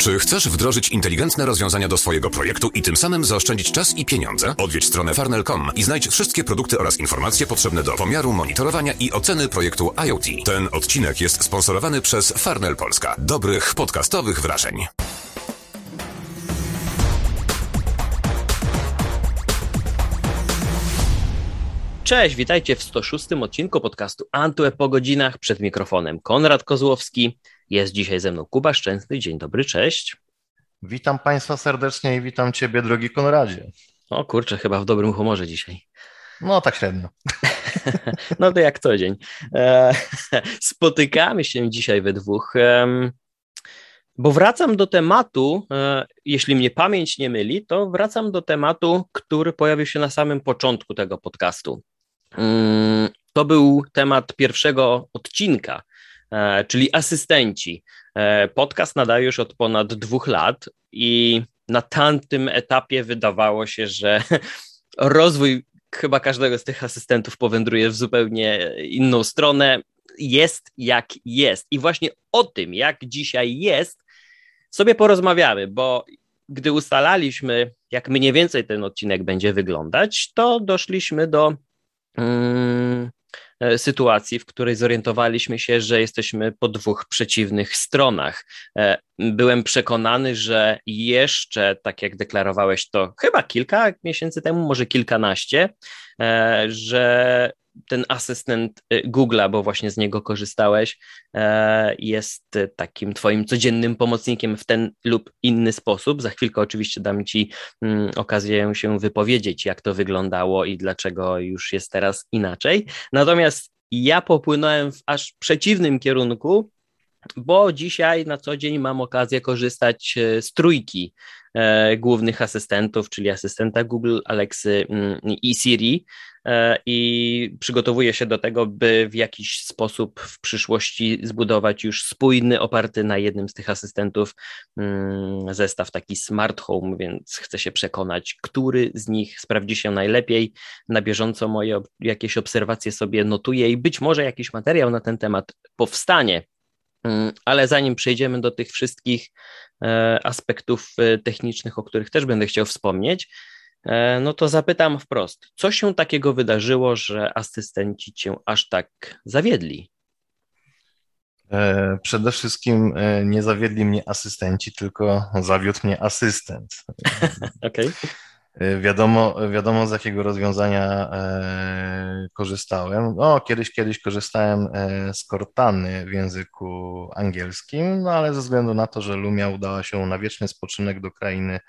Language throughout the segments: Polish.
Czy chcesz wdrożyć inteligentne rozwiązania do swojego projektu i tym samym zaoszczędzić czas i pieniądze? Odwiedź stronę farnel.com i znajdź wszystkie produkty oraz informacje potrzebne do pomiaru, monitorowania i oceny projektu IoT. Ten odcinek jest sponsorowany przez Farnel Polska. Dobrych podcastowych wrażeń. Cześć, witajcie w 106 odcinku podcastu Antue po godzinach. Przed mikrofonem Konrad Kozłowski. Jest dzisiaj ze mną Kuba Szczęsny. Dzień dobry, cześć. Witam Państwa serdecznie i witam Ciebie, drogi Konradzie. O kurczę, chyba w dobrym humorze dzisiaj. No, tak średnio. No to jak co dzień. E, spotykamy się dzisiaj we dwóch, bo wracam do tematu, e, jeśli mnie pamięć nie myli, to wracam do tematu, który pojawił się na samym początku tego podcastu. Mm, to był temat pierwszego odcinka, czyli asystenci. E, podcast nadaje już od ponad dwóch lat i na tamtym etapie wydawało się, że rozwój chyba każdego z tych asystentów powędruje w zupełnie inną stronę. Jest jak jest. I właśnie o tym, jak dzisiaj jest, sobie porozmawiamy, bo gdy ustalaliśmy, jak mniej więcej ten odcinek będzie wyglądać, to doszliśmy do Mm, e, sytuacji, w której zorientowaliśmy się, że jesteśmy po dwóch przeciwnych stronach. E, byłem przekonany, że jeszcze, tak jak deklarowałeś to chyba kilka miesięcy temu, może kilkanaście, e, że ten asystent y, Google'a, bo właśnie z niego korzystałeś, e, jest takim twoim codziennym pomocnikiem w ten lub inny sposób. Za chwilkę oczywiście dam ci mm, okazję się wypowiedzieć, jak to wyglądało i dlaczego już jest teraz inaczej. Natomiast ja popłynąłem w aż przeciwnym kierunku, bo dzisiaj na co dzień mam okazję korzystać e, z trójki e, głównych asystentów, czyli asystenta Google, Alexy mm, i Siri. E, i przygotowuje się do tego, by w jakiś sposób w przyszłości zbudować już spójny, oparty na jednym z tych asystentów mm, zestaw taki smart home, więc chcę się przekonać, który z nich sprawdzi się najlepiej. Na bieżąco moje jakieś obserwacje sobie notuję i być może jakiś materiał na ten temat powstanie. Mm, ale zanim przejdziemy do tych wszystkich e, aspektów e, technicznych, o których też będę chciał wspomnieć, E, no to zapytam wprost, co się takiego wydarzyło, że asystenci cię aż tak zawiedli? Przede wszystkim nie zawiedli mnie asystenci, tylko zawiódł mnie asystent. Okej. Okay. Wiadomo, wiadomo, z jakiego rozwiązania korzystałem. No, kiedyś, kiedyś korzystałem z Cortany w języku angielskim, no ale ze względu na to, że Lumia udała się na wieczny spoczynek do krainy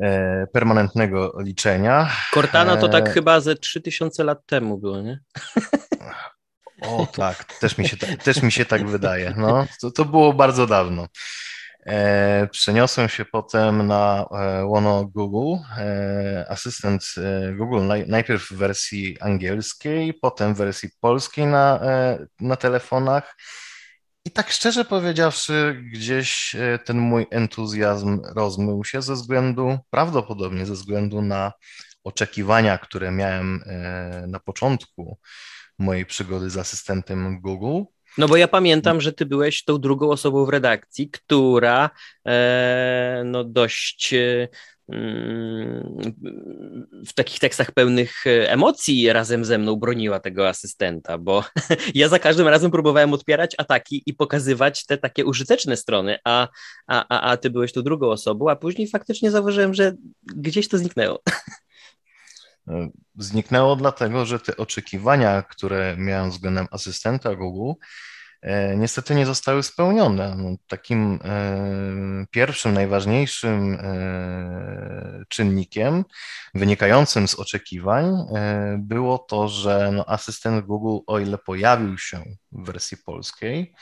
E, permanentnego liczenia. Cortana to tak e, chyba ze 3000 lat temu było, nie? O tak, też mi się, też mi się tak wydaje. No, to, to było bardzo dawno. E, przeniosłem się potem na e, łono Google, e, asystent Google naj, najpierw w wersji angielskiej, potem w wersji polskiej na, na telefonach i tak szczerze powiedziawszy, gdzieś ten mój entuzjazm rozmył się ze względu, prawdopodobnie ze względu na oczekiwania, które miałem na początku mojej przygody z asystentem Google. No bo ja pamiętam, że ty byłeś tą drugą osobą w redakcji, która e, no dość e, w takich tekstach pełnych e, emocji razem ze mną broniła tego asystenta, bo ja za każdym razem próbowałem odpierać ataki i pokazywać te takie użyteczne strony, a, a, a, a ty byłeś tu drugą osobą, a później faktycznie zauważyłem, że gdzieś to zniknęło. Zniknęło dlatego, że te oczekiwania, które miałem względem asystenta Google, E, niestety nie zostały spełnione. No, takim e, pierwszym, najważniejszym e, czynnikiem wynikającym z oczekiwań było to, że no, asystent Google, o ile pojawił się w wersji polskiej,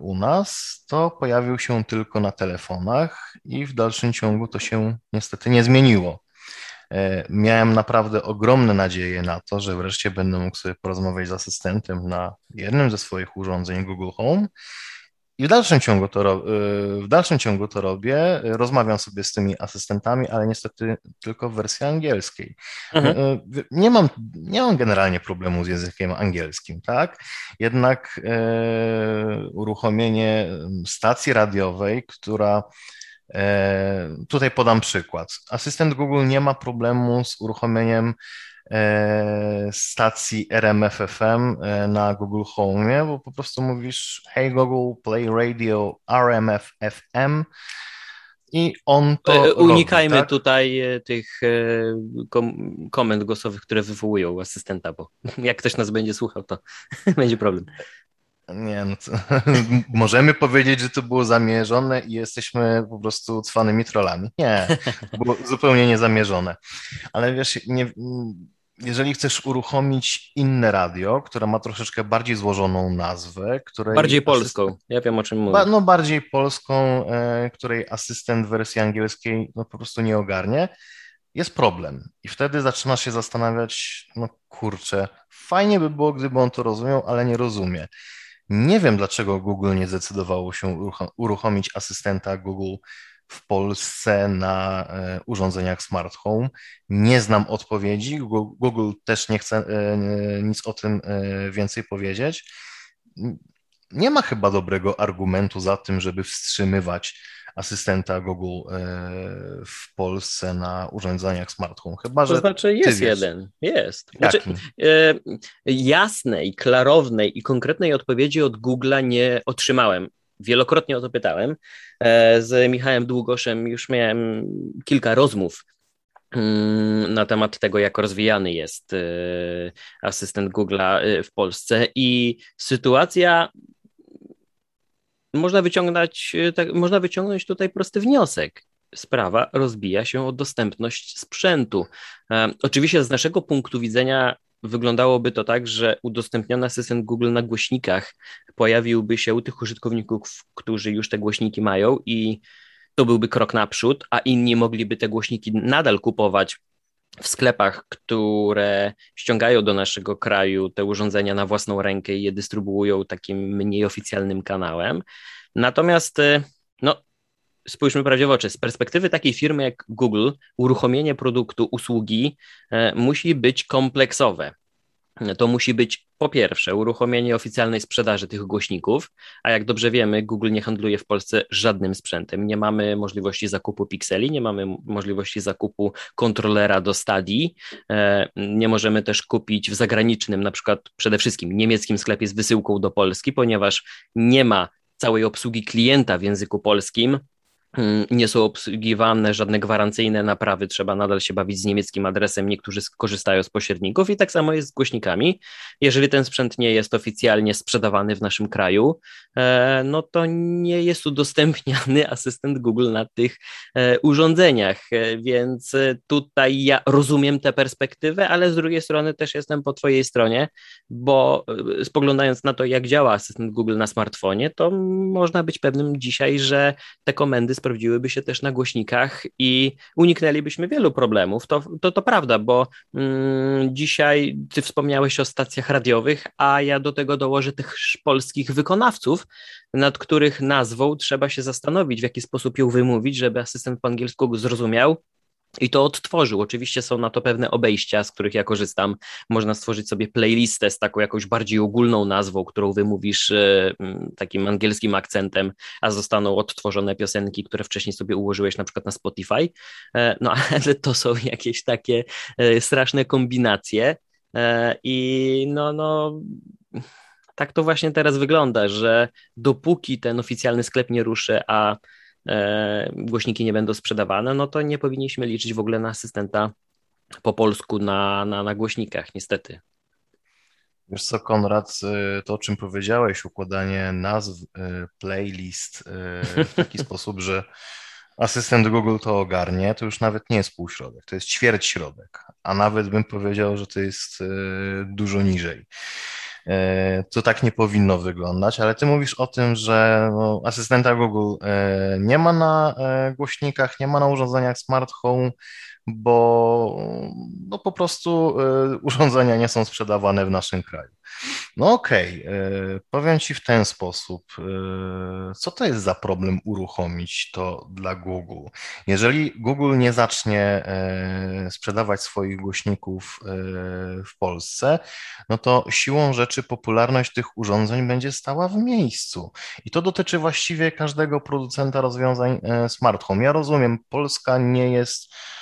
u nas, to pojawił się tylko na telefonach i w dalszym ciągu to się niestety nie zmieniło. E, miałem naprawdę ogromne nadzieje na to, że wreszcie będę mógł sobie porozmawiać z asystentem na jednym ze swoich urządzeń Google Home I w dalszym, ciągu to, w dalszym ciągu to robię. Rozmawiam sobie z tymi asystentami, ale niestety tylko w wersji angielskiej. Mhm. Nie, mam, nie mam generalnie problemu z językiem angielskim, tak? Jednak e, uruchomienie stacji radiowej, która e, Tutaj podam przykład. Asystent Google nie ma problemu z uruchomieniem E, stacji RMFFM e, na Google Home, bo po prostu mówisz hey Google, play radio RMFFM i on to e, Unikajmy robi, tak? tutaj tych kom komend głosowych, które wywołują asystenta, bo jak ktoś nas będzie słuchał, to będzie problem. Nie, no to, możemy powiedzieć, że to było zamierzone i jesteśmy po prostu cwanymi trollami. Nie, było zupełnie niezamierzone. Ale wiesz, nie, jeżeli chcesz uruchomić inne radio, które ma troszeczkę bardziej złożoną nazwę, której... Bardziej polską, asystent, ja wiem o czym mówię. No bardziej polską, e, której asystent w wersji angielskiej no, po prostu nie ogarnie, jest problem. I wtedy zaczynasz się zastanawiać, no kurczę, fajnie by było, gdyby on to rozumiał, ale nie rozumie. Nie wiem, dlaczego Google nie zdecydowało się uruchomić asystenta Google w Polsce na e, urządzeniach smart home. Nie znam odpowiedzi. Google też nie chce e, nic o tym e, więcej powiedzieć. Nie ma chyba dobrego argumentu za tym, żeby wstrzymywać asystenta Google w Polsce na urządzeniach smart home. Chyba, że to znaczy jest jeden, jest. Znaczy, e, jasnej, klarownej i konkretnej odpowiedzi od Google'a nie otrzymałem wielokrotnie o to pytałem. E, z Michałem Długoszem już miałem kilka rozmów mm, na temat tego, jak rozwijany jest e, asystent Google'a e, w Polsce i sytuacja można wyciągnąć, tak, można wyciągnąć tutaj prosty wniosek. Sprawa rozbija się o dostępność sprzętu. Oczywiście z naszego punktu widzenia wyglądałoby to tak, że udostępniony asystent Google na głośnikach pojawiłby się u tych użytkowników, którzy już te głośniki mają i to byłby krok naprzód, a inni mogliby te głośniki nadal kupować w sklepach, które ściągają do naszego kraju te urządzenia na własną rękę i je dystrybuują takim mniej oficjalnym kanałem. Natomiast e, no, spójrzmy prawdzie w oczy, z perspektywy takiej firmy jak Google, uruchomienie produktu, usługi e, musi być kompleksowe. To musi być po pierwsze uruchomienie oficjalnej sprzedaży tych głośników, a jak dobrze wiemy, Google nie handluje w Polsce żadnym sprzętem. Nie mamy możliwości zakupu pikseli, nie mamy możliwości zakupu kontrolera do stadii, e, nie możemy też kupić w zagranicznym, na przykład przede wszystkim niemieckim sklepie z wysyłką do Polski, ponieważ nie ma całej obsługi klienta w języku polskim, nie są obsługiwane żadne gwarancyjne naprawy, trzeba nadal się bawić z niemieckim adresem, niektórzy korzystają z pośredników i tak samo jest z głośnikami. Jeżeli ten sprzęt nie jest oficjalnie sprzedawany w naszym kraju, e, no to nie jest udostępniany asystent Google na tych e, urządzeniach, e, więc tutaj ja rozumiem tę perspektywę, ale z drugiej strony też jestem po Twojej stronie, bo spoglądając na to, jak działa asystent Google na smartfonie, to można być pewnym dzisiaj, że te komendy sprawdziłyby się też na głośnikach i uniknęlibyśmy wielu problemów. To, to, to prawda, bo mm, dzisiaj ty wspomniałeś o stacjach radiowych, a ja do tego dołożę tych polskich wykonawców, nad których nazwą trzeba się zastanowić, w jaki sposób ją wymówić, żeby asystent po angielsku zrozumiał i to odtworzył. Oczywiście są na to pewne obejścia, z których ja korzystam. Można stworzyć sobie playlistę z taką jakąś bardziej ogólną nazwą, którą wymówisz e, takim angielskim akcentem, a zostaną odtworzone piosenki, które wcześniej sobie ułożyłeś na przykład na Spotify. E, no ale to są jakieś takie e, straszne kombinacje i no, no tak to właśnie teraz wygląda, że dopóki ten oficjalny sklep nie ruszy, a głośniki nie będą sprzedawane, no to nie powinniśmy liczyć w ogóle na asystenta po polsku na, na, na głośnikach, niestety. Wiesz co, Konrad, y, to o czym powiedziałeś, układanie nazw, y, playlist y, w taki sposób, że asystent Google to ogarnie, to już nawet nie jest półśrodek, to jest ćwierć środek, a nawet bym powiedział, że to jest dużo niżej. E, to tak nie powinno wyglądać, ale ty mówisz o tym, że no, asystenta Google e, nie ma na e, głośnikach, nie ma na urządzeniach smart home, bo no po prostu urządzenia nie są sprzedawane w naszym kraju. No okej, okay. powiem Ci w ten sposób. Co to jest za problem uruchomić to dla Google? Jeżeli Google nie zacznie sprzedawać swoich głośników w Polsce, no to siłą rzeczy popularność tych urządzeń będzie stała w miejscu. I to dotyczy właściwie każdego producenta rozwiązań smart home. Ja rozumiem, Polska nie jest E,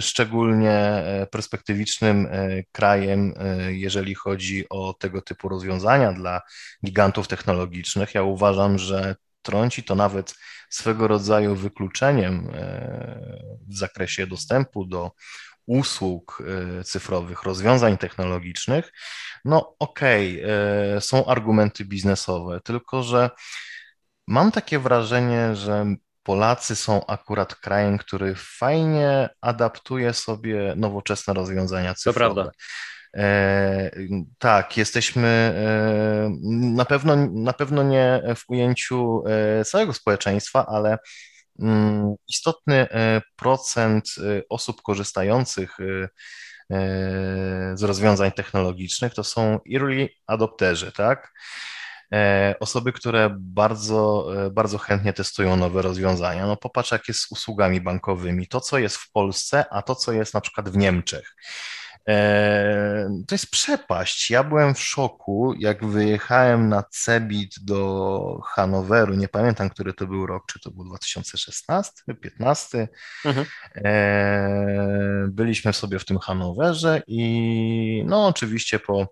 szczególnie e, perspektywicznym e, krajem, jeżeli chodzi o tego typu rozwiązania dla gigantów technologicznych. Ja uważam, że trąci to nawet swego rodzaju wykluczeniem w zakresie dostępu do usług cyfrowych, rozwiązań technologicznych. No okej, okay, są argumenty biznesowe, tylko że mam takie wrażenie, że Polacy są akurat krajem, który fajnie adaptuje sobie nowoczesne rozwiązania cyfrowe. To prawda. E, tak, jesteśmy e, na pewno, na pewno nie w ujęciu e, całego społeczeństwa, ale mm, istotny e, procent e, osób korzystających z rozwiązań technologicznych to są early adopterzy, tak? E, osoby, które bardzo, e, bardzo chętnie testują nowe rozwiązania. No popatrz, jak jest z usługami bankowymi. To, co jest w Polsce, a to, co jest na przykład w Niemczech. E, to jest przepaść. Ja byłem w szoku, jak wyjechałem na Cebit do Hanoweru. Nie pamiętam, który to był rok, czy to był 2016, 2015. Mhm. Byliśmy sobie w tym Hanowerze i no oczywiście po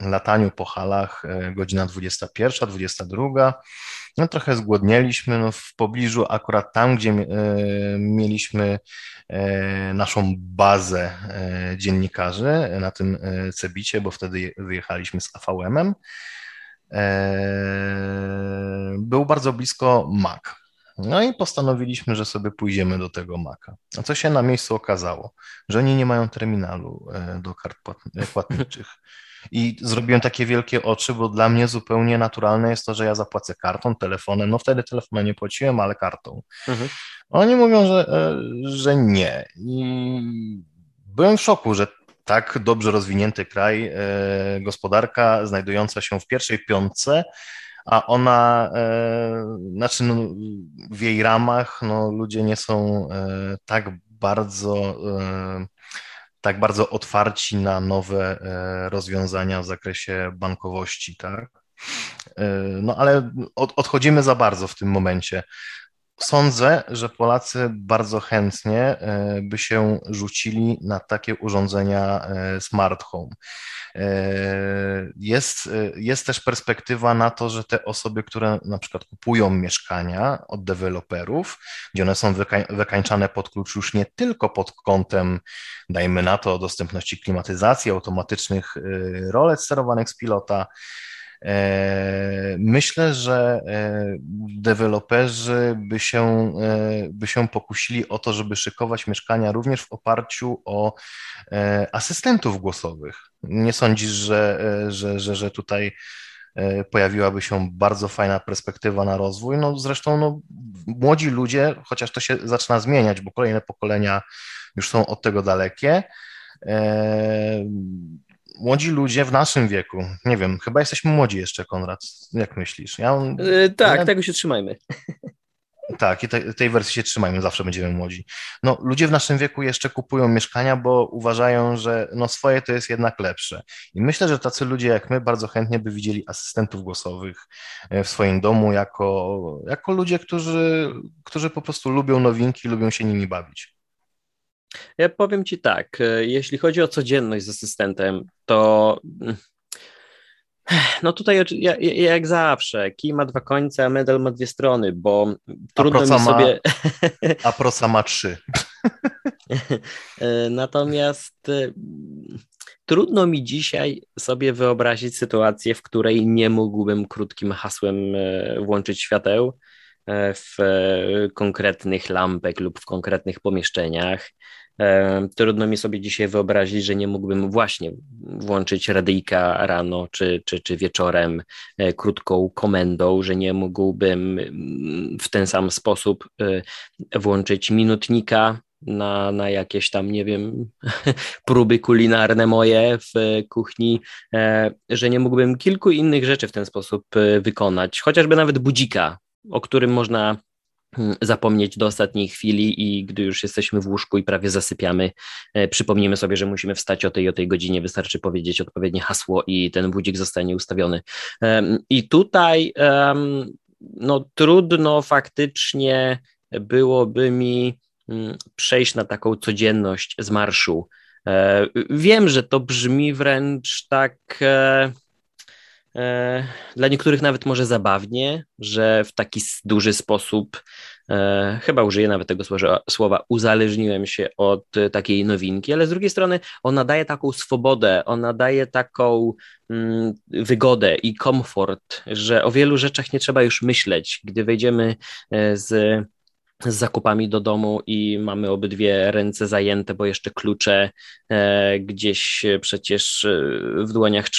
lataniu po halach e, godzina 21, 22. No trochę zgłodnieliśmy, no w pobliżu akurat tam, gdzie e, mieliśmy e, naszą bazę dziennikarzy na tym Cebicie, bo wtedy wyjechaliśmy z AVM-em, był bardzo blisko Mac. No i postanowiliśmy, że sobie pójdziemy do tego Maca. A co się na miejscu okazało? Że oni nie mają terminalu do kart płatniczych. I zrobiłem takie wielkie oczy, bo dla mnie zupełnie naturalne jest to, że ja zapłacę kartą, telefonem. No wtedy telefonem nie płaciłem, ale kartą. Mhm. Oni mówią, że, e, że nie. I byłem w szoku, że tak dobrze rozwinięty kraj, e, gospodarka znajdująca się w pierwszej piątce, a ona, e, znaczy no, w jej ramach no, ludzie nie są tak bardzo tak bardzo otwarci na nowe e, rozwiązania w zakresie bankowości, tak? E, no ale od, odchodzimy za bardzo w tym momencie. Sądzę, że Polacy bardzo chętnie e, by się rzucili na takie urządzenia smart home. E, jest, e, jest też perspektywa na to, że te osoby, które na przykład kupują mieszkania od deweloperów, gdzie one są wykańczane pod klucz już nie tylko pod kątem, dajmy na to, dostępności klimatyzacji, automatycznych e, rolet sterowanych z pilota, E, myślę, że e, deweloperzy by się, e, by się pokusili o to, żeby szykować mieszkania również w oparciu o asystentów głosowych. Nie sądzisz, że, że, że, że tutaj pojawiłaby się bardzo fajna perspektywa na rozwój. No zresztą no, młodzi ludzie, chociaż to się zaczyna zmieniać, bo kolejne pokolenia już są od tego dalekie, młodzi ludzie w naszym wieku, nie wiem, chyba jesteśmy młodzi jeszcze, Konrad, jak myślisz? Ja, yy, tak, ja... tego się trzymajmy. Tak, i te, tej wersji się trzymajmy, zawsze będziemy młodzi. No, ludzie w naszym wieku jeszcze kupują mieszkania, bo uważają, że no, swoje to jest jednak lepsze. I myślę, że tacy ludzie jak my bardzo chętnie by widzieli asystentów głosowych e, w swoim domu jako, jako ludzie, którzy, którzy po prostu lubią nowinki, lubią się nimi bawić. Ja powiem Ci tak, e, jeśli chodzi o codzienność z asystentem, to mm, no tutaj jak zawsze, kij ma dwa końce, a medal ma dwie strony, bo trudno mi sobie... a prosa ma trzy. E, natomiast e, trudno mi dzisiaj sobie wyobrazić sytuację, w której nie mógłbym krótkim hasłem włączyć świateł w konkretnych lampek lub w konkretnych pomieszczeniach. Trudno mi sobie dzisiaj wyobrazić, że nie mógłbym właśnie włączyć radyjka rano czy, czy, czy wieczorem e, krótką komendą, że nie mógłbym mm, w ten sam sposób e, włączyć minutnika na, na jakieś tam, nie wiem, próby kulinarne moje w kuchni, e, że nie mógłbym kilku innych rzeczy w ten sposób wykonać, chociażby nawet budzika, o którym można zapomnieć do ostatniej chwili i gdy już jesteśmy w łóżku i prawie zasypiamy, e, przypomnimy sobie, że musimy wstać o tej o tej godzinie, wystarczy powiedzieć odpowiednie hasło i ten budzik zostanie ustawiony. I tutaj no trudno faktycznie byłoby mi mm, przejść na taką codzienność z marszu. E, wiem, że to brzmi wręcz tak e, dla niektórych nawet może zabawnie, że w taki duży sposób, chyba użyję nawet tego słowa, uzależniłem się od takiej nowinki, ale z drugiej strony ona daje taką swobodę, ona daje taką mm, wygodę i komfort, że o wielu rzeczach nie trzeba już myśleć. Gdy wejdziemy z z zakupami do domu i mamy obydwie ręce zajęte, bo jeszcze klucze e, gdzieś przecież e, w dłoniach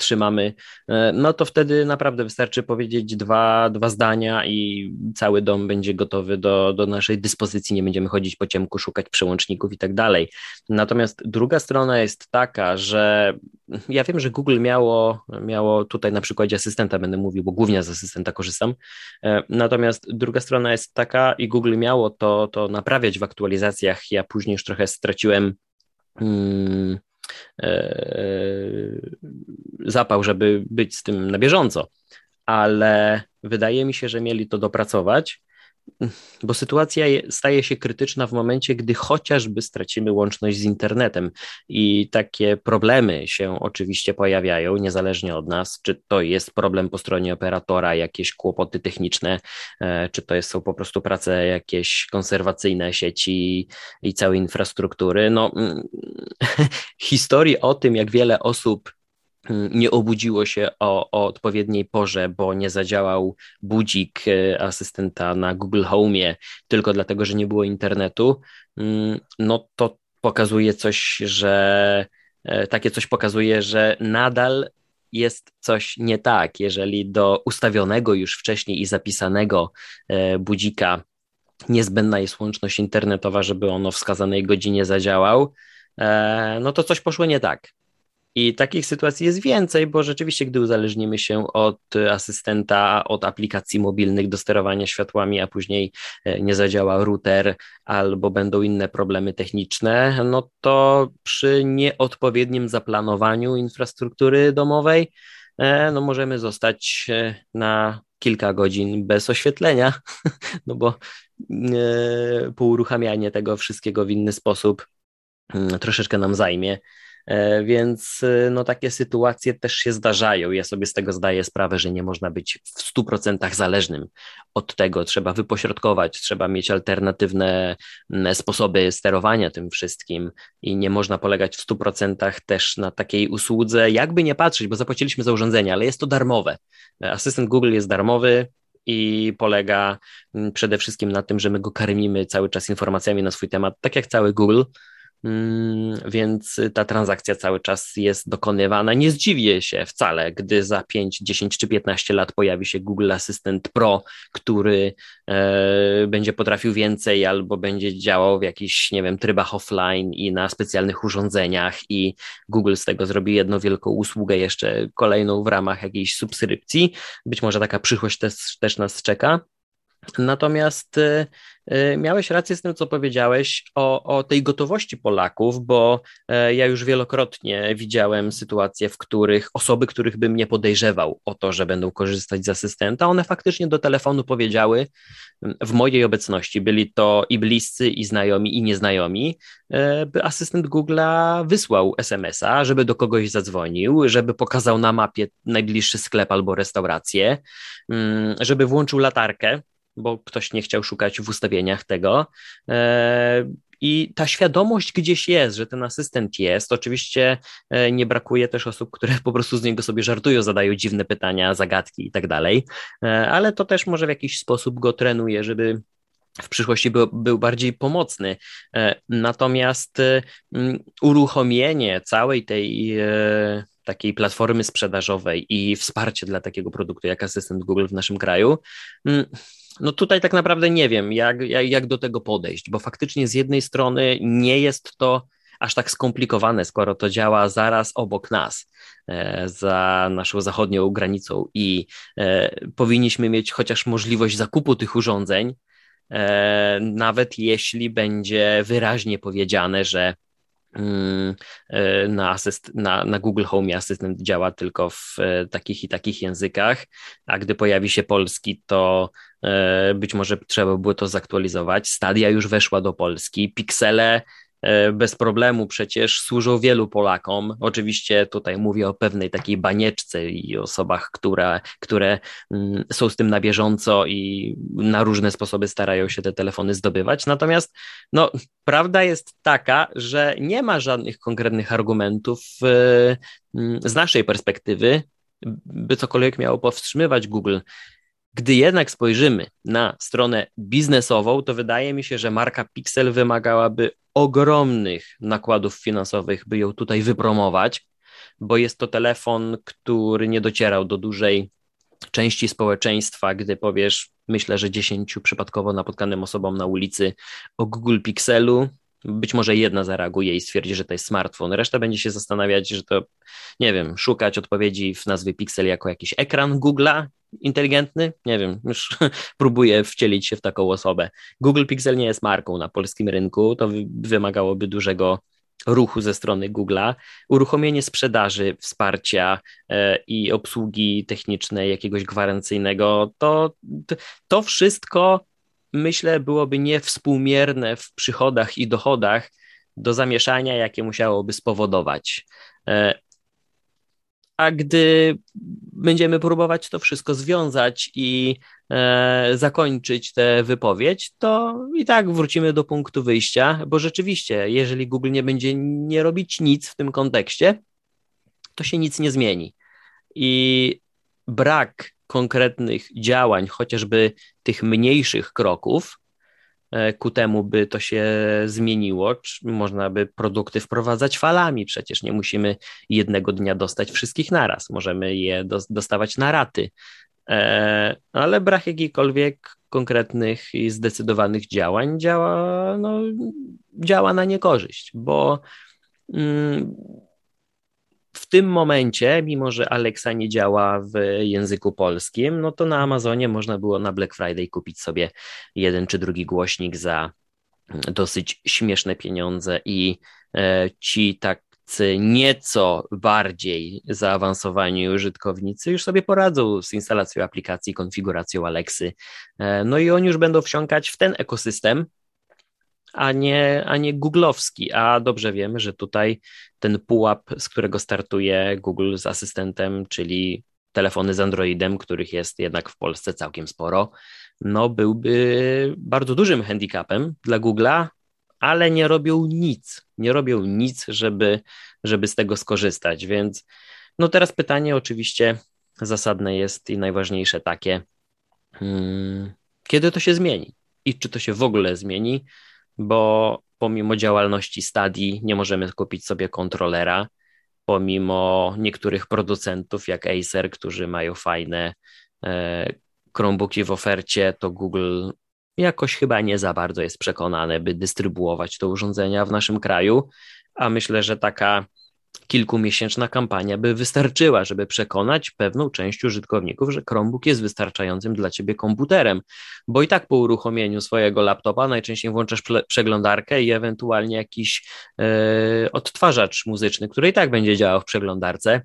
trzymamy, e, no to wtedy naprawdę wystarczy powiedzieć dwa, dwa zdania i cały dom będzie gotowy do, do naszej dyspozycji, nie będziemy chodzić po ciemku, szukać przełączników i tak dalej. Natomiast druga strona jest taka, że ja wiem, że Google miało, miało tutaj na przykładzie asystenta będę mówił, bo głównie z asystenta korzystam, natomiast druga strona jest taka i Google miało to, to naprawiać w aktualizacjach. Ja później już trochę straciłem hmm, e, zapał, żeby być z tym na bieżąco, ale wydaje mi się, że mieli to dopracować bo sytuacja staje się krytyczna w momencie, gdy chociażby stracimy łączność z internetem i takie problemy się oczywiście pojawiają, niezależnie od nas, czy to jest problem po stronie operatora, jakieś kłopoty techniczne, e, czy to są po prostu prace jakieś konserwacyjne sieci i całej infrastruktury. No, mm, historii o tym, jak wiele osób nie obudziło się o, o, odpowiedniej porze, bo nie zadziałał budzik e, asystenta na Google Home, tylko dlatego, że nie było internetu, mm, no to pokazuje coś, że e, takie coś pokazuje, że nadal jest coś nie tak, jeżeli do ustawionego już wcześniej i zapisanego e, budzika niezbędna jest łączność internetowa, żeby on o wskazanej godzinie zadziałał, no to coś poszło nie tak. I takich sytuacji jest więcej, bo rzeczywiście, gdy uzależnimy się od asystenta, od aplikacji mobilnych do sterowania światłami, a później e, nie zadziała router albo będą inne problemy techniczne, no to przy nieodpowiednim zaplanowaniu infrastruktury domowej, e, no możemy zostać e, na kilka godzin bez oświetlenia, no bo po uruchamianie tego wszystkiego w inny sposób mm, troszeczkę nam zajmie. E, więc e, no, takie sytuacje też się zdarzają. Ja sobie z tego zdaję sprawę, że nie można być w 100% zależnym od tego. Trzeba wypośrodkować, trzeba mieć alternatywne sposoby sterowania tym wszystkim i nie można polegać w 100% też na takiej usłudze, jakby nie patrzeć, bo zapłaciliśmy za urządzenie, ale jest to darmowe. Asystent Google jest darmowy, i polega przede wszystkim na tym, że my go karmimy cały czas informacjami na swój temat, tak jak cały Google. Mm, więc ta transakcja cały czas jest dokonywana. Nie zdziwię się wcale, gdy za 5, 10 czy 15 lat pojawi się Google Assistant Pro, który e, będzie potrafił więcej albo będzie działał w jakichś, nie wiem, trybach offline i na specjalnych urządzeniach i Google z tego zrobi jedną wielką usługę jeszcze kolejną w ramach jakiejś subskrypcji. Być może taka przyszłość też, też nas czeka. Natomiast y, y, miałeś rację z tym, co powiedziałeś o, o tej gotowości Polaków, bo e, ja już wielokrotnie widziałem sytuacje, w których osoby, których bym nie podejrzewał o to, że będą korzystać z asystenta, one faktycznie do telefonu powiedziały w mojej obecności, byli to i bliscy, i znajomi, i nieznajomi, e, by asystent Google'a wysłał SMS-a, żeby do kogoś zadzwonił, żeby pokazał na mapie najbliższy sklep albo restaurację, mm, żeby włączył latarkę bo ktoś nie chciał szukać w ustawieniach tego. E, I ta świadomość gdzieś jest, że ten asystent jest. Oczywiście e, nie brakuje też osób, które po prostu z niego sobie żartują, zadają dziwne pytania, zagadki i tak dalej, e, ale to też może w jakiś sposób go trenuje, żeby w przyszłości był, był bardziej pomocny. Natomiast uruchomienie całej tej takiej platformy sprzedażowej i wsparcie dla takiego produktu jak asystent Google w naszym kraju no tutaj tak naprawdę nie wiem, jak, jak, do tego podejść, bo faktycznie z jednej strony nie jest to aż tak skomplikowane, skoro to działa zaraz obok nas, e, za naszą zachodnią granicą i e, powinniśmy mieć chociaż możliwość zakupu tych urządzeń, e, nawet jeśli będzie wyraźnie powiedziane, że mm, na, asyst, na, na Google Home asystent działa tylko w takich i takich językach, a gdy pojawi się polski, to być może trzeba było to zaktualizować. Stadia już weszła do Polski, Pixele E, bez problemu przecież służą wielu Polakom. Oczywiście tutaj mówię o pewnej takiej banieczce i osobach, które, które mm, są z tym na bieżąco i na różne sposoby starają się te telefony zdobywać. Natomiast no, prawda jest taka, że nie ma żadnych konkretnych argumentów e, mm, z naszej perspektywy, by cokolwiek miało powstrzymywać Google. Gdy jednak spojrzymy na stronę biznesową, to wydaje mi się, że marka Pixel wymagałaby ogromnych nakładów finansowych, by ją tutaj wypromować, bo jest to telefon, który nie docierał do dużej części społeczeństwa, gdy powiesz, myślę, że dziesięciu przypadkowo napotkanym osobom na ulicy o Google Pixelu, być może jedna zareaguje i stwierdzi, że to jest smartfon. Reszta będzie się zastanawiać, że to, nie wiem, szukać odpowiedzi w nazwie Pixel jako jakiś ekran Google'a inteligentny. Nie wiem, już próbuję wcielić się w taką osobę. Google Pixel nie jest marką na polskim rynku, to wymagałoby dużego ruchu ze strony Google'a, uruchomienie sprzedaży, wsparcia e, i obsługi technicznej jakiegoś gwarancyjnego, to, to wszystko myślę, byłoby niewspółmierne w przychodach i dochodach do zamieszania, jakie musiałoby spowodować. E, a gdy będziemy próbować to wszystko związać i e, zakończyć tę wypowiedź, to i tak wrócimy do punktu wyjścia, bo rzeczywiście, jeżeli Google nie będzie nie robić nic w tym kontekście, to się nic nie zmieni. I brak konkretnych działań, chociażby tych mniejszych kroków, e, ku temu by to się zmieniło. Można by produkty wprowadzać falami, przecież nie musimy jednego dnia dostać wszystkich naraz, możemy je dostawać na raty, e, ale brak jakichkolwiek konkretnych i zdecydowanych działań działa, no, działa na niekorzyść, bo mm, tym momencie, mimo że Alexa nie działa w języku polskim, no to na Amazonie można było na Black Friday kupić sobie jeden czy drugi głośnik za dosyć śmieszne pieniądze i e, ci tak nieco bardziej zaawansowani użytkownicy już sobie poradzą z instalacją aplikacji, konfiguracją Alexy. E, no i oni już będą wsiąkać w ten ekosystem, a nie, a nie googlowski. A dobrze wiemy, że tutaj ten pułap, z którego startuje Google z asystentem, czyli telefony z Androidem, których jest jednak w Polsce całkiem sporo, no byłby bardzo dużym handicapem dla Google'a, ale nie robią nic, nie robią nic, żeby, żeby z tego skorzystać. Więc no teraz pytanie oczywiście zasadne jest i najważniejsze takie, hmm, kiedy to się zmieni i czy to się w ogóle zmieni, bo pomimo działalności Stadii nie możemy kupić sobie kontrolera, pomimo niektórych producentów jak Acer, którzy mają fajne e, Chromebooki w ofercie, to Google jakoś chyba nie za bardzo jest przekonane, by dystrybuować te urządzenia w naszym kraju, a myślę, że taka kilkumiesięczna kampania by wystarczyła, żeby przekonać pewną część użytkowników, że Chromebook jest wystarczającym dla ciebie komputerem, bo i tak po uruchomieniu swojego laptopa najczęściej włączasz przeglądarkę i ewentualnie jakiś e, odtwarzacz muzyczny, który i tak będzie działał w przeglądarce.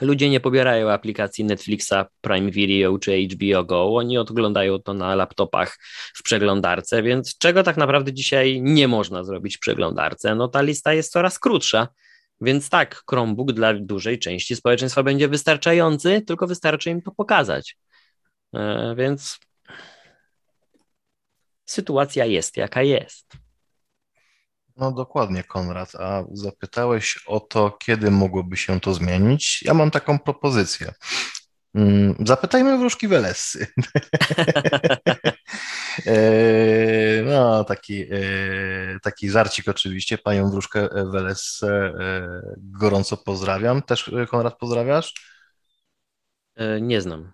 Ludzie nie pobierają aplikacji Netflixa, Prime Video czy HBO Go, oni oglądają to na laptopach w przeglądarce, więc czego tak naprawdę dzisiaj nie można zrobić w przeglądarce? No ta lista jest coraz krótsza. Więc tak, Chromebook dla dużej części społeczeństwa będzie wystarczający, tylko wystarczy im to pokazać. E, więc sytuacja jest jaka jest. No dokładnie, Konrad. A zapytałeś o to, kiedy mogłoby się to zmienić. Ja mam taką propozycję. Mm, zapytajmy wróżki Welesy. E, no, taki, e, taki żarcik oczywiście. Panią wróżkę Welesę e, gorąco pozdrawiam. Też Konrad pozdrawiasz? Nie znam.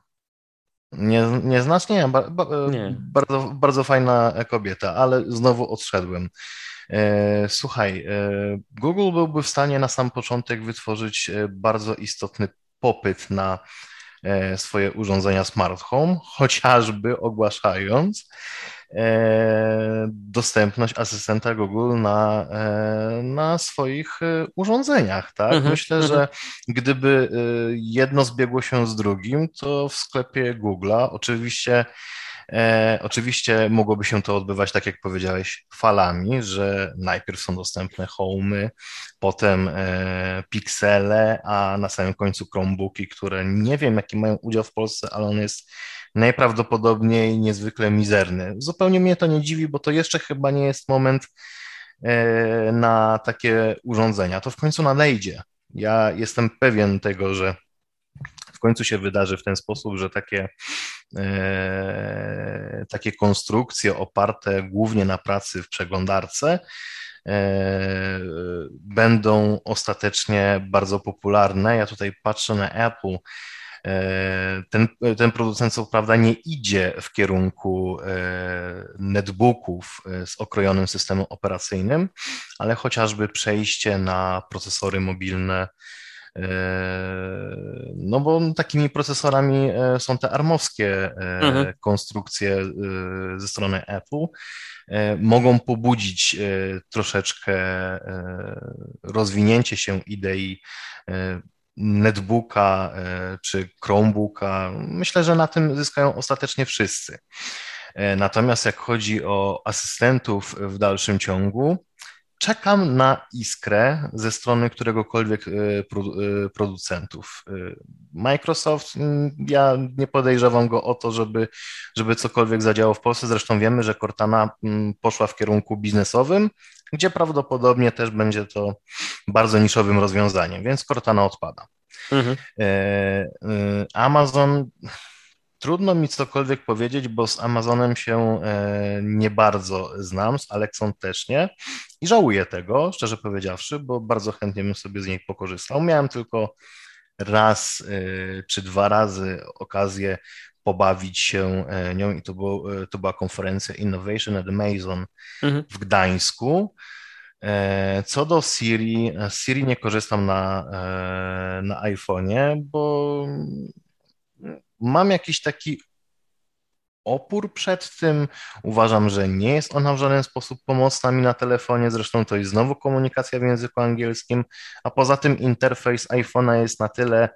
Nie, nieznacznie? Ba, ba, nie. Bardzo, bardzo fajna kobieta, ale znowu odszedłem. Słuchaj, Google byłby w stanie na sam początek wytworzyć bardzo istotny popyt na swoje urządzenia smart home, chociażby ogłaszając dostępność asystenta Google na, na swoich urządzeniach. Tak? Mhm, Myślę, że mhm. gdyby jedno zbiegło się z drugim, to w sklepie Google'a oczywiście E, oczywiście mogłoby się to odbywać, tak jak powiedziałeś, falami, że najpierw są dostępne homey, potem e, piksele, a na samym końcu Chromebooki, które nie wiem, jaki mają udział w Polsce, ale on jest najprawdopodobniej niezwykle mizerny. Zupełnie mnie to nie dziwi, bo to jeszcze chyba nie jest moment e, na takie urządzenia. To w końcu nadejdzie. Ja jestem pewien tego, że w końcu się wydarzy w ten sposób, że takie, takie konstrukcje oparte głównie na pracy w przeglądarce e, będą ostatecznie bardzo popularne. Ja tutaj patrzę na Apple. E, ten, ten producent co prawda nie idzie w kierunku e, netbooków e, z okrojonym systemem operacyjnym, ale chociażby przejście na procesory mobilne no bo takimi procesorami e, są te armowskie e, mhm. konstrukcje e, ze strony Apple. Mogą pobudzić troszeczkę rozwinięcie się idei netbooka czy Chromebooka. Myślę, że na tym zyskają ostatecznie wszyscy. Natomiast jak chodzi o asystentów w dalszym ciągu, czekam na iskrę ze strony któregokolwiek e, e, producentów. E, Microsoft, mm, ja nie podejrzewam go o to, żeby, żeby cokolwiek zadziało w Polsce. Zresztą wiemy, że Cortana mm, poszła w kierunku biznesowym, gdzie prawdopodobnie też będzie to bardzo niszowym rozwiązaniem, więc Cortana odpada. Mhm. Amazon Trudno mi cokolwiek powiedzieć, bo z Amazonem się e, nie bardzo znam, z Alexą też nie i żałuję tego, szczerze powiedziawszy, bo bardzo chętnie bym sobie z niej pokorzystał. Miałem tylko raz e, czy dwa razy okazję pobawić się e, nią i to, było, to była konferencja Innovation at Amazon mhm. w Gdańsku. Co do Siri, Siri nie korzystam na, na iPhone'ie, bo mam jakiś taki opór przed tym. Uważam, że nie jest ona w żaden sposób pomocna mi na telefonie. Zresztą to jest znowu komunikacja w języku angielskim, a poza tym interfejs iPhone'a jest na tyle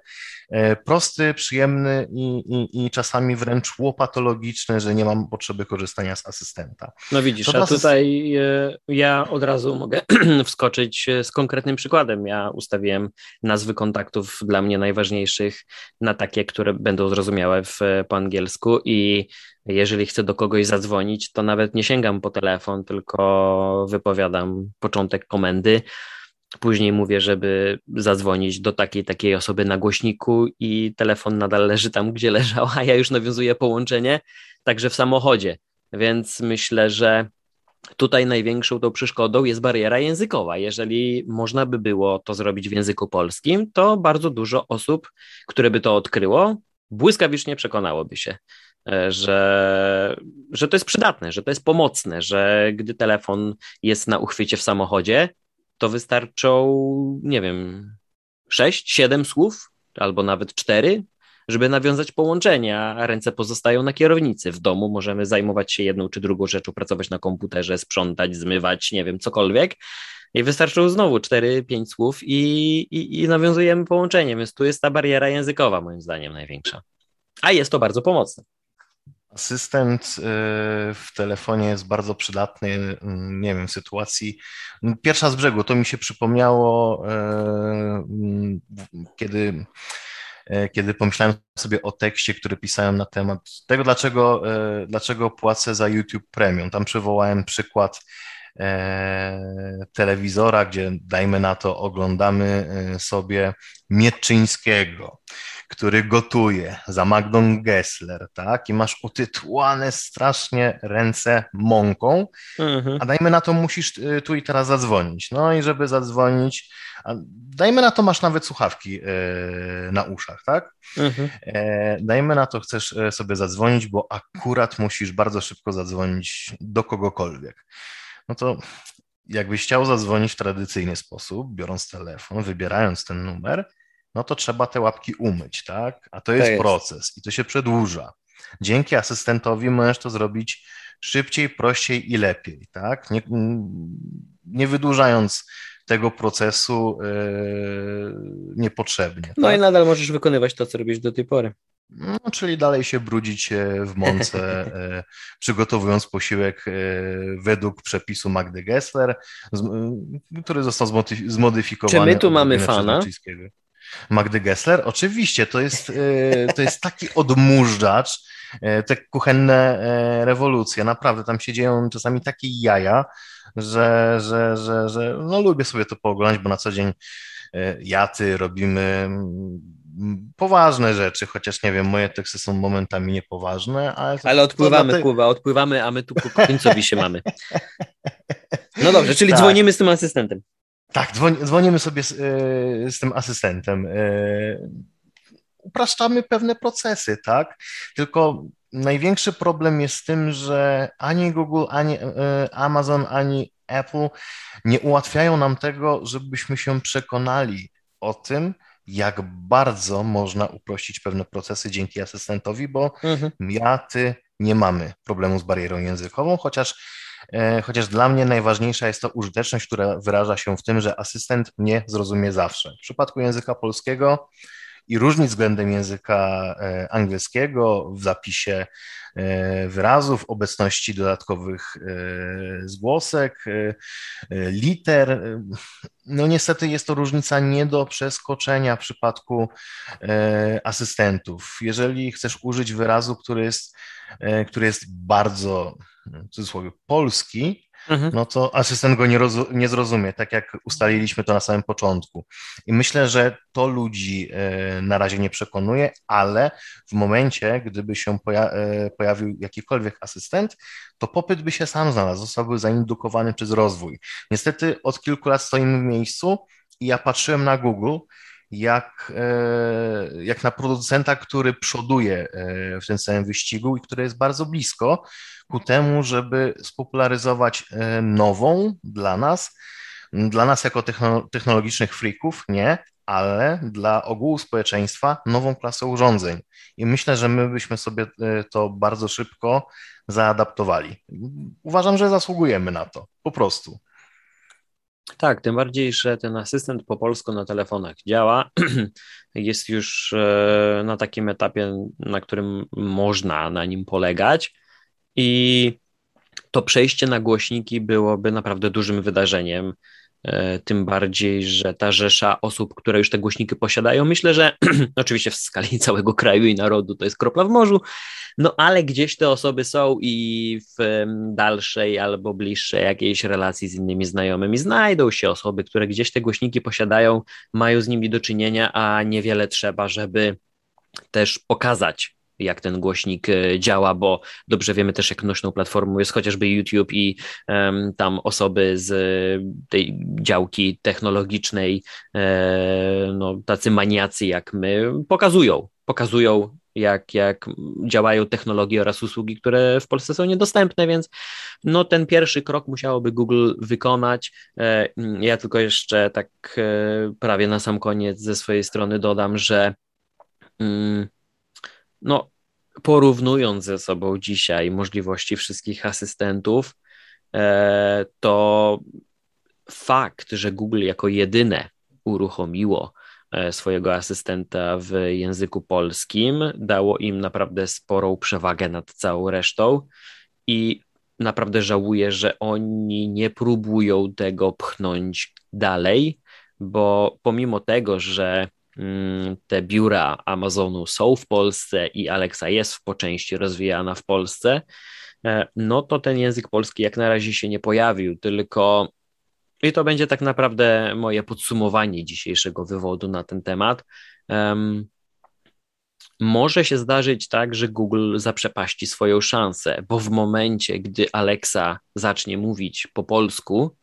prosty, przyjemny i, i, i czasami wręcz łopatologiczny, że nie mam potrzeby korzystania z asystenta. No widzisz, a tutaj e, ja od razu mogę wskoczyć e, z konkretnym przykładem. Ja ustawiłem nazwy kontaktów dla mnie najważniejszych na takie, które będą zrozumiałe w, po angielsku i jeżeli chcę do kogoś zadzwonić, to nawet nie sięgam po telefon, tylko wypowiadam początek komendy. Później mówię, żeby zadzwonić do takiej takiej osoby na głośniku i telefon nadal leży tam, gdzie leżał, a ja już nawiązuję połączenie, także w samochodzie. Więc myślę, że tutaj największą tą przeszkodą jest bariera językowa. Jeżeli można by było to zrobić w języku polskim, to bardzo dużo osób, które by to odkryło, błyskawicznie przekonałoby się. E, że, że to jest przydatne, że to jest pomocne, że gdy telefon jest na uchwycie w samochodzie, to wystarczą, nie wiem, sześć, siedem słów, albo nawet cztery, żeby nawiązać połączenie, a ręce pozostają na kierownicy. W domu możemy zajmować się jedną czy drugą rzeczą, pracować na komputerze, sprzątać, zmywać, nie wiem, cokolwiek. I wystarczą znowu cztery, pięć słów i, i, i nawiązujemy połączenie, więc tu jest ta bariera językowa, moim zdaniem, największa. A jest to bardzo pomocne. Asystent y, w telefonie jest bardzo przydatny, mm, nie wiem, w sytuacji. Mm, pierwsza z brzegu, to mi się przypomniało, y, kiedy, y, kiedy pomyślałem sobie o tekście, który pisałem na temat tego, dlaczego, dlaczego płacę za YouTube Premium. Tam przywołałem przykład telewizora, gdzie dajmy na to, oglądamy sobie Mieczyńskiego który gotuje za Magdą Gessler, tak? I masz utytłane strasznie ręce mąką, mhm. a dajmy na to musisz y, tu i teraz zadzwonić. No i żeby zadzwonić, dajmy na to masz nawet słuchawki y, na uszach, tak? Mhm. E, dajmy na to chcesz y, sobie zadzwonić, bo akurat musisz bardzo szybko zadzwonić do kogokolwiek. No to jakbyś chciał zadzwonić w tradycyjny sposób, biorąc telefon, wybierając ten numer, no to trzeba te łapki umyć, tak? A to jest, jest, proces i to się przedłuża. Dzięki asystentowi możesz to zrobić szybciej, prościej i lepiej, tak? Nie, nie wydłużając tego procesu yy, niepotrzebnie. No tak? i nadal możesz wykonywać to, co robisz do tej pory. No, czyli dalej się brudzić w mące, e, przygotowując posiłek e, według przepisu Magdy Gessler, który został zmodyfikowany. Czy my tu mamy fana? Magdy Gessler? Oczywiście, to jest, e, to jest taki odmurzacz, e, te kuchenne e, rewolucje, naprawdę, tam się dzieją czasami takie jaja, że, że, że, że no lubię sobie to pooglądać, bo na co dzień jaty robimy poważne rzeczy, chociaż nie wiem, moje teksty są momentami niepoważne, ale... Ale odpływamy, te... Kuba, odpływamy, a my tu końcowi się mamy. No dobrze, czyli tak. dzwonimy z tym asystentem. Tak, dzwonimy sobie z, e, z tym asystentem. E, upraszczamy pewne procesy, tak? Tylko największy problem jest z tym, że ani Google, ani e, Amazon, ani Apple nie ułatwiają nam tego, żebyśmy się przekonali o tym, jak bardzo można uprościć pewne procesy dzięki asystentowi, bo mhm. ja, ty nie mamy problemu z barierą językową, chociaż, chociaż dla mnie najważniejsza jest to użyteczność, która wyraża się w tym, że asystent mnie zrozumie zawsze. W przypadku języka polskiego i różnic względem języka e, angielskiego w zapisie e, wyrazów, obecności dodatkowych e, zgłosek, liter. No niestety jest to różnica nie do przeskoczenia w przypadku asystentów. Jeżeli chcesz użyć wyrazu, który jest, który jest bardzo, w cudzysłowie, polski, mhm. no to asystent go nie, nie zrozumie, tak jak ustaliliśmy to na samym początku. I myślę, że to ludzi e, na razie nie przekonuje, ale w momencie, gdyby się poja e, pojawił jakikolwiek asystent, to popyt by się sam znalazł, zostałby zaindukowany przez rozwój. Niestety od kilku lat stoimy w miejscu i ja patrzyłem na Google, jak, e, jak na producenta, który przoduje w tym samym wyścigu i który jest bardzo blisko, ku temu, żeby spopularyzować e, nową dla nas, dla nas jako technologicznych freaków, nie, ale dla ogółu społeczeństwa nową klasę urządzeń. I myślę, że my byśmy sobie e, to bardzo szybko zaadaptowali. Uważam, że zasługujemy na to, po prostu. Tak, tym bardziej, że ten asystent po polsku na telefonach działa. Jest już e, na takim etapie, na którym można na nim polegać. I to przejście na głośniki byłoby naprawdę dużym wydarzeniem. E, tym bardziej, że ta rzesza osób, które już te głośniki posiadają, myślę, że oczywiście w skali całego kraju i narodu to jest kropla w morzu, no ale gdzieś te osoby są i w dalszej albo bliższej jakiejś relacji z innymi znajomymi. Znajdą się osoby, które gdzieś te głośniki posiadają, mają z nimi do czynienia, a niewiele trzeba, żeby też pokazać jak ten głośnik e, działa, bo dobrze wiemy też, jak nośną platformą jest chociażby YouTube i um, tam osoby z tej działki technologicznej, e, no, tacy maniacy jak my, pokazują, pokazują jak, jak działają technologie oraz usługi, które w Polsce są niedostępne, więc no, ten pierwszy krok musiałoby Google wykonać. E, ja tylko jeszcze tak prawie na sam koniec ze swojej strony dodam, że mm, no, porównując ze sobą dzisiaj możliwości wszystkich asystentów, e, to fakt, że Google jako jedyne uruchomiło e, swojego asystenta w języku polskim, dało im naprawdę sporą przewagę nad całą resztą i naprawdę żałuję, że oni nie próbują tego pchnąć dalej, bo pomimo tego, że te biura Amazonu są w Polsce i Alexa jest po części rozwijana w Polsce, e, no to ten język polski jak na razie się nie pojawił, tylko i to będzie tak naprawdę moje podsumowanie dzisiejszego wywodu na ten temat. może się zdarzyć tak, że Google zaprzepaści swoją szansę, bo w momencie, gdy Alexa zacznie mówić po polsku,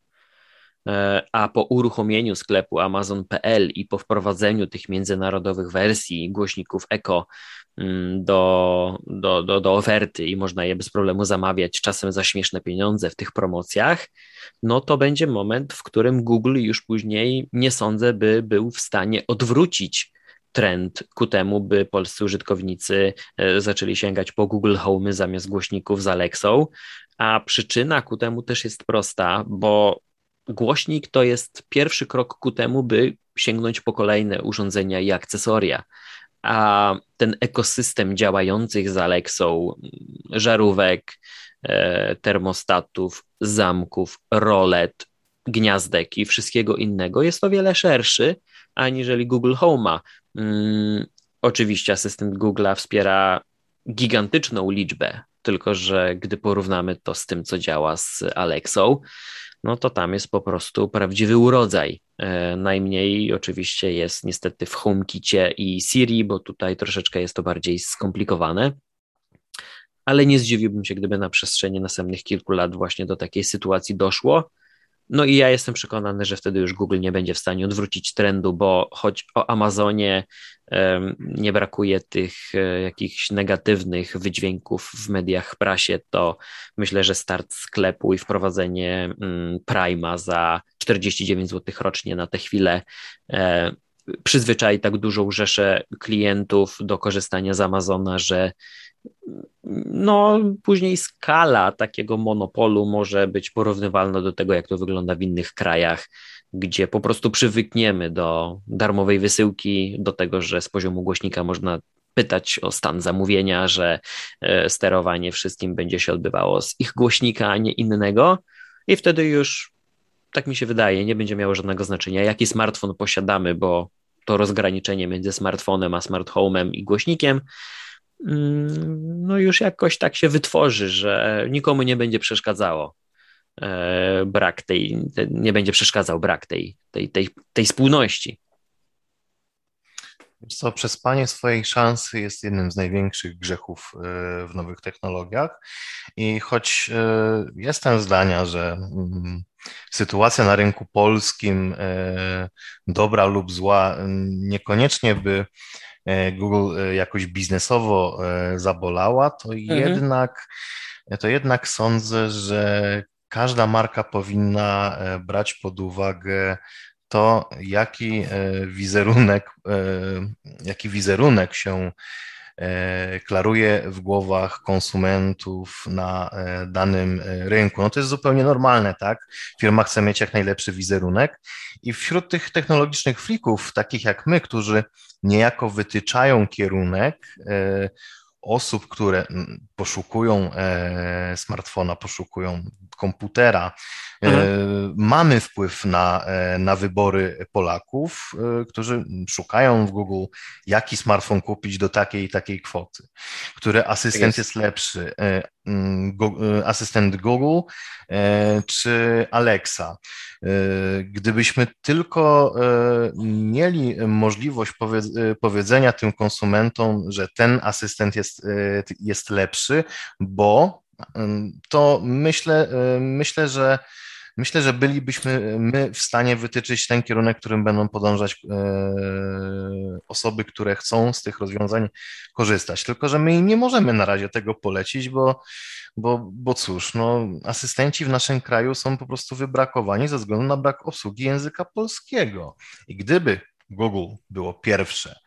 a po uruchomieniu sklepu Amazon.pl i po wprowadzeniu tych międzynarodowych wersji głośników Echo mm, do, do, do, do oferty i można je bez problemu zamawiać, czasem za śmieszne pieniądze w tych promocjach, no to będzie moment, w którym Google już później nie sądzę, by był w stanie odwrócić trend ku temu, by polscy użytkownicy e, zaczęli sięgać po Google Home zamiast głośników z Alexą, a przyczyna ku temu też jest prosta, bo głośnik to jest pierwszy krok ku temu, by sięgnąć po kolejne urządzenia i akcesoria. A ten ekosystem działających z Alexą, żarówek, e, termostatów, zamków, rolet, gniazdek i wszystkiego innego jest o wiele szerszy aniżeli Google Home'a. Hmm, oczywiście asystent Google'a wspiera gigantyczną liczbę, tylko że gdy porównamy to z tym, co działa z Alexą, no to tam jest po prostu prawdziwy urodzaj. E, najmniej oczywiście jest niestety w HomeKicie i Siri, bo tutaj troszeczkę jest to bardziej skomplikowane. Ale nie zdziwiłbym się, gdyby na przestrzeni następnych kilku lat właśnie do takiej sytuacji doszło. No i ja jestem przekonany, że wtedy już Google nie będzie w stanie odwrócić trendu, bo choć o Amazonie nie brakuje tych e, jakichś negatywnych wydźwięków w mediach, prasie, to myślę, że start sklepu i wprowadzenie mm, Prima za 49 zł rocznie na tę chwilę e, przyzwyczai tak dużą rzeszę klientów do korzystania z Amazona, że no, później skala takiego monopolu może być porównywalna do tego, jak to wygląda w innych krajach, gdzie po prostu przywykniemy do darmowej wysyłki, do tego, że z poziomu głośnika można pytać o stan zamówienia, że e, sterowanie wszystkim będzie się odbywało z ich głośnika, a nie innego. I wtedy już, tak mi się wydaje, nie będzie miało żadnego znaczenia, jaki smartfon posiadamy, bo to rozgraniczenie między smartfonem a smart home'em i głośnikiem no już jakoś tak się wytworzy, że nikomu nie będzie przeszkadzało e, brak tej, nie będzie przeszkadzał brak tej, tej, tej, tej spójności. Co, przespanie swojej szansy jest jednym z największych grzechów e, w nowych technologiach. I choć e, jestem zdania, że mm, sytuacja na rynku polskim, dobra lub zła, niekoniecznie by Google e, jakoś biznesowo e, zabolała, to mhm. jednak, to jednak sądzę, że każda marka powinna brać pod uwagę to, jaki wizerunek, jaki wizerunek się klaruje w głowach konsumentów na danym rynku. No to jest zupełnie normalne, tak? Firma chce mieć jak najlepszy wizerunek i wśród tych technologicznych frików, takich jak my, którzy niejako wytyczają kierunek e, osób, które poszukują e, smartfona, poszukują komputera, e, mhm. mamy wpływ na, na wybory Polaków, którzy szukają w Google, jaki smartfon kupić do takiej i takiej kwoty, który asystent jest, jest lepszy, asystent Google czy Alexa. E, gdybyśmy tylko e, mieli możliwość e, powiedzenia tym konsumentom, że ten asystent jest, jest lepszy, bo to myślę, myślę, że myślę, że bylibyśmy my w stanie wytyczyć ten kierunek, którym będą podążać osoby, które chcą z tych rozwiązań korzystać. Tylko, że my nie możemy na razie tego polecić, bo bo, bo cóż, no, asystenci w naszym kraju są po prostu wybrakowani ze względu na brak obsługi języka polskiego. I gdyby Google było pierwsze.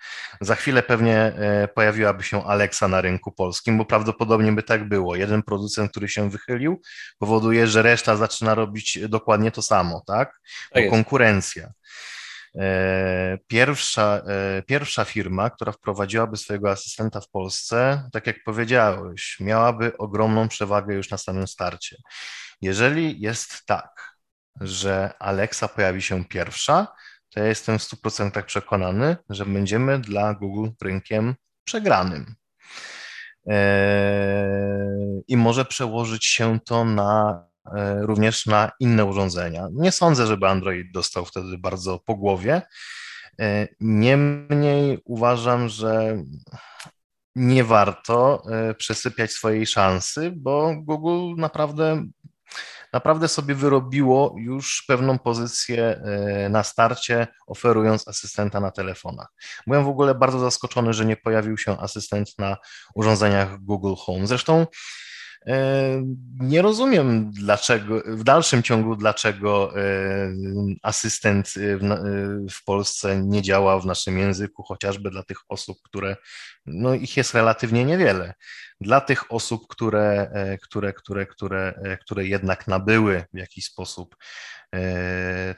Za chwilę pewnie e, pojawiłaby się Alexa na rynku polskim, bo prawdopodobnie by tak było. Jeden producent, który się wychylił, powoduje, że reszta zaczyna robić dokładnie to samo, tak? bo konkurencja. E, pierwsza, e, pierwsza firma, która wprowadziłaby swojego asystenta w Polsce, tak jak powiedziałeś, miałaby ogromną przewagę już na samym starcie. Jeżeli jest tak, że Alexa pojawi się pierwsza, to ja jestem w 100% przekonany, że będziemy dla Google rynkiem przegranym. E, I może przełożyć się to na E, również na inne urządzenia. Nie sądzę, żeby Android dostał wtedy bardzo po głowie. E, niemniej uważam, że nie warto przesypiać swojej szansy, bo Google naprawdę naprawdę sobie wyrobiło już pewną pozycję e, na starcie, oferując asystenta na telefonach. Byłem w ogóle bardzo zaskoczony, że nie pojawił się asystent na urządzeniach Google Home. Zresztą nie rozumiem, dlaczego w dalszym ciągu, dlaczego e, asystent w, w, Polsce nie działa w naszym języku, chociażby dla tych osób, które, no ich jest relatywnie niewiele. Dla tych osób, które, e, które, które, które, które jednak nabyły w jakiś sposób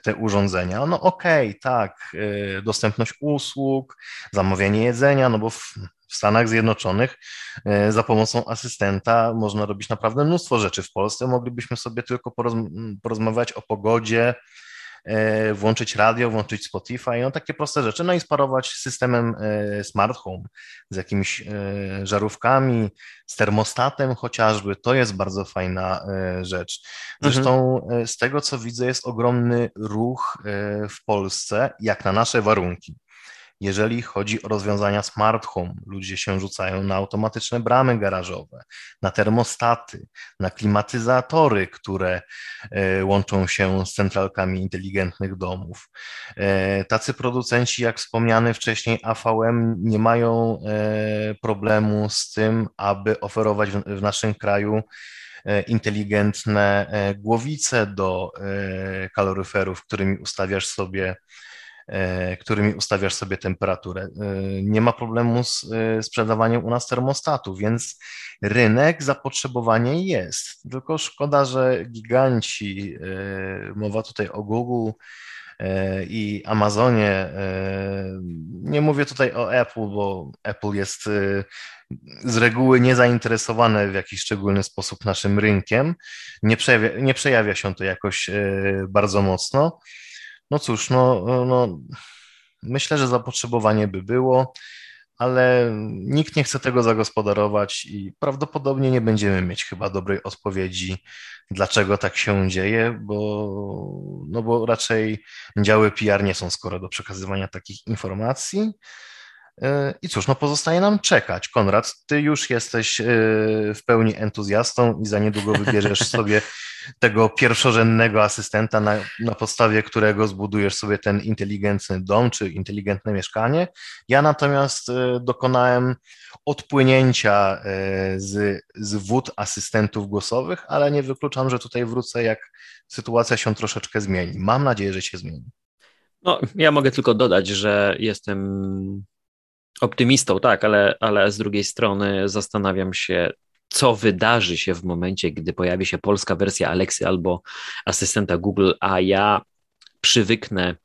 te urządzenia. No okej, okay, tak, dostępność usług, zamawianie jedzenia, no bo w, w Stanach Zjednoczonych e, za pomocą asystenta można robić naprawdę mnóstwo rzeczy. W Polsce moglibyśmy sobie tylko porozmawiać o pogodzie, e, włączyć radio, włączyć Spotify, no takie proste rzeczy, no i sparować systemem e, smart home z jakimiś żarówkami, z termostatem chociażby, to jest bardzo fajna rzecz. Zresztą mhm. z tego co widzę jest ogromny ruch w Polsce, jak na nasze warunki. Jeżeli chodzi o rozwiązania smart home, ludzie się rzucają na automatyczne bramy garażowe, na termostaty, na klimatyzatory, które e, łączą się z centralkami inteligentnych domów. E, tacy producenci, jak wspomniany wcześniej AVM, nie mają e, problemu z tym, aby oferować w naszym kraju inteligentne głowice do kaloryferów, którymi ustawiasz sobie którymi ustawiasz sobie temperaturę. E, nie ma problemu z e, sprzedawaniem u nas termostatu, więc rynek, zapotrzebowanie jest. Tylko szkoda, że giganci, mowa tutaj o Google, i Amazonie. Nie mówię tutaj o Apple, bo Apple jest z reguły niezainteresowane w jakiś szczególny sposób naszym rynkiem. Nie przejawia, nie przejawia się to jakoś bardzo mocno. No cóż, no, no myślę, że zapotrzebowanie by było, ale nikt nie chce tego zagospodarować i prawdopodobnie nie będziemy mieć chyba dobrej odpowiedzi, dlaczego tak się dzieje, bo, no bo raczej działy PR nie są skoro do przekazywania takich informacji. I cóż, no pozostaje nam czekać. Konrad, ty już jesteś e, w pełni entuzjastą i za niedługo wybierzesz sobie tego pierwszorzędnego asystenta, na, na podstawie którego zbudujesz sobie ten inteligentny dom czy inteligentne mieszkanie. Ja natomiast e, dokonałem odpłynięcia e, z, z wód asystentów głosowych, ale nie wykluczam, że tutaj wrócę, jak sytuacja się troszeczkę zmieni. Mam nadzieję, że się zmieni. No, ja mogę tylko dodać, że jestem optymistą, tak, ale, ale z drugiej strony zastanawiam się, co wydarzy się w momencie, gdy pojawi się polska wersja Alexy albo asystenta Google, a ja przywyknę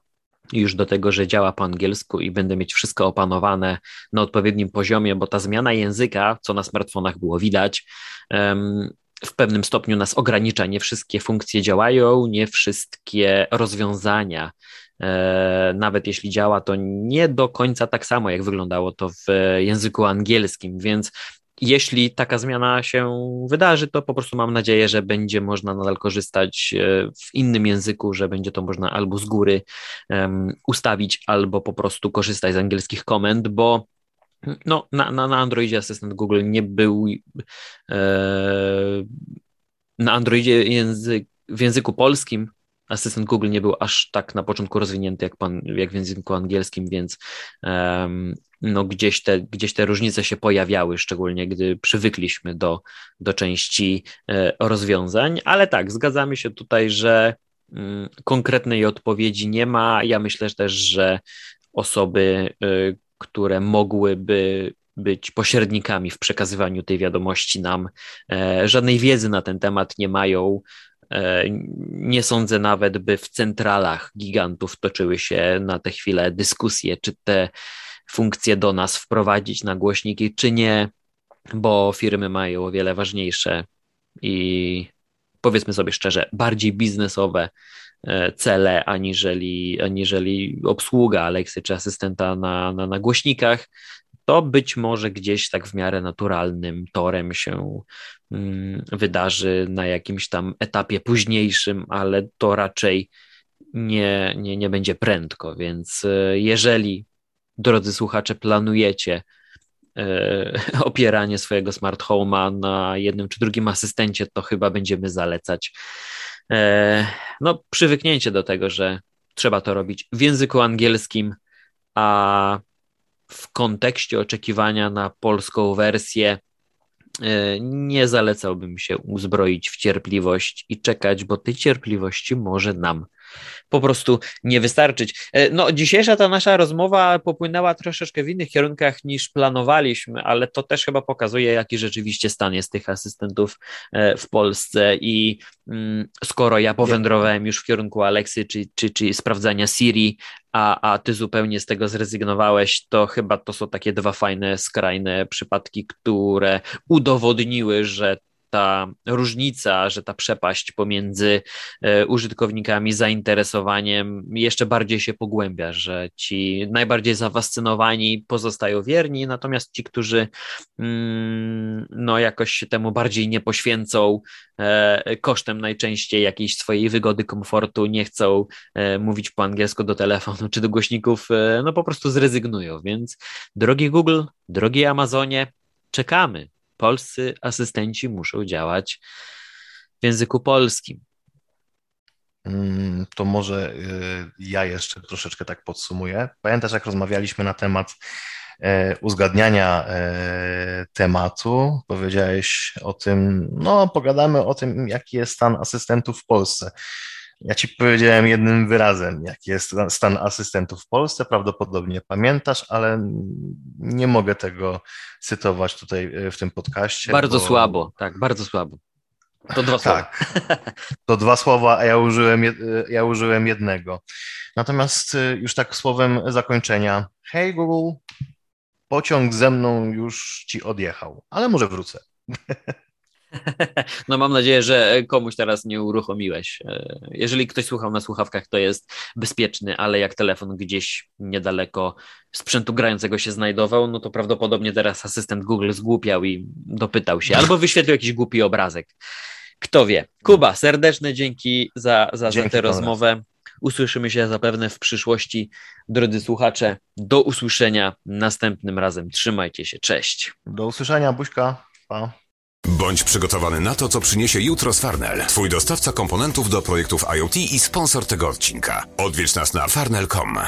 już do tego, że działa po angielsku i będę mieć wszystko opanowane na odpowiednim poziomie, bo ta zmiana języka, co na smartfonach było widać, w pewnym stopniu nas ogranicza. Nie wszystkie funkcje działają, nie wszystkie rozwiązania nawet jeśli działa to nie do końca tak samo, jak wyglądało to w języku angielskim, więc jeśli taka zmiana się wydarzy, to po prostu mam nadzieję, że będzie można nadal korzystać e, w innym języku, że będzie to można albo z góry um, ustawić, albo po prostu korzystać z angielskich komend, bo no, na, na, na Androidzie asystent Google nie był e, na Androidzie język, w języku polskim asystent Google nie był aż tak na początku rozwinięty jak, pan, jak w języku angielskim, więc um, no gdzieś, te, gdzieś te różnice się pojawiały, szczególnie gdy przywykliśmy do, do części e, rozwiązań, ale tak, zgadzamy się tutaj, że mm, konkretnej odpowiedzi nie ma. Ja myślę też, że osoby, e, które mogłyby być pośrednikami w przekazywaniu tej wiadomości nam, e, żadnej wiedzy na ten temat nie mają, nie sądzę nawet, by w centralach gigantów toczyły się na tę chwilę dyskusje, czy te funkcje do nas wprowadzić na głośniki, czy nie, bo firmy mają o wiele ważniejsze i powiedzmy sobie szczerze, bardziej biznesowe e, cele aniżeli, aniżeli obsługa Alexy czy asystenta na, na, na głośnikach to być może gdzieś tak w miarę naturalnym torem się mm, wydarzy na jakimś tam etapie późniejszym, ale to raczej nie, nie, nie będzie prędko. Więc e, jeżeli, drodzy słuchacze, planujecie e, opieranie swojego smart home'a na jednym czy drugim asystencie, to chyba będziemy zalecać e, no, przywyknięcie do tego, że trzeba to robić w języku angielskim, a w kontekście oczekiwania na polską wersję e, nie zalecałbym się uzbroić w cierpliwość i czekać, bo tej cierpliwości może nam po prostu nie wystarczyć. E, no, dzisiejsza ta nasza rozmowa popłynęła troszeczkę w innych kierunkach niż planowaliśmy, ale to też chyba pokazuje, jaki rzeczywiście stan jest tych asystentów e, w Polsce i mm, skoro ja powędrowałem już w kierunku Alexy czy, czy, czy sprawdzania Siri, a, a ty zupełnie z tego zrezygnowałeś, to chyba to są takie dwa fajne, skrajne przypadki, które udowodniły, że ta różnica, że ta przepaść pomiędzy e, użytkownikami, zainteresowaniem jeszcze bardziej się pogłębia, że ci najbardziej zafascynowani pozostają wierni, natomiast ci, którzy mm, no jakoś się temu bardziej nie poświęcą, e, kosztem najczęściej jakiejś swojej wygody, komfortu, nie chcą e, mówić po angielsku do telefonu czy do głośników, no po prostu zrezygnują. Więc drogi Google, drogi Amazonie, czekamy polscy asystenci muszą działać w języku polskim. Mm, to może y, ja jeszcze troszeczkę tak podsumuję. Pamiętasz, jak rozmawialiśmy na temat e, uzgadniania e, tematu, powiedziałeś o tym, no pogadamy o tym, jaki jest stan asystentów w Polsce. Ja ci powiedziałem jednym wyrazem, jaki jest stan asystentów w Polsce. Prawdopodobnie pamiętasz, ale nie mogę tego cytować tutaj e, w tym podcaście. Bardzo bo... słabo, tak, bardzo słabo. To dwa słowa. Tak, to dwa słowa, a ja użyłem, e, ja użyłem jednego. Natomiast e, już tak słowem zakończenia. Hej Google, pociąg ze mną już ci odjechał, ale może wrócę. No mam nadzieję, że komuś teraz nie uruchomiłeś. E, jeżeli ktoś słuchał na słuchawkach, to jest bezpieczny, ale jak telefon gdzieś niedaleko sprzętu grającego się znajdował, no to prawdopodobnie teraz asystent Google zgłupiał i dopytał się, albo wyświetlił jakiś głupi obrazek. Kto wie. Kuba, serdeczne dzięki za, za, dzięki za tę rozmowę. Usłyszymy się zapewne w przyszłości. Drodzy słuchacze, do usłyszenia następnym razem. Trzymajcie się. Cześć. Do usłyszenia, Buźka. Pa. Bądź przygotowany na to, co przyniesie jutro z Farnell. Twój dostawca komponentów do projektów IoT i sponsor tego odcinka. Odwiedź nas na farnell.com.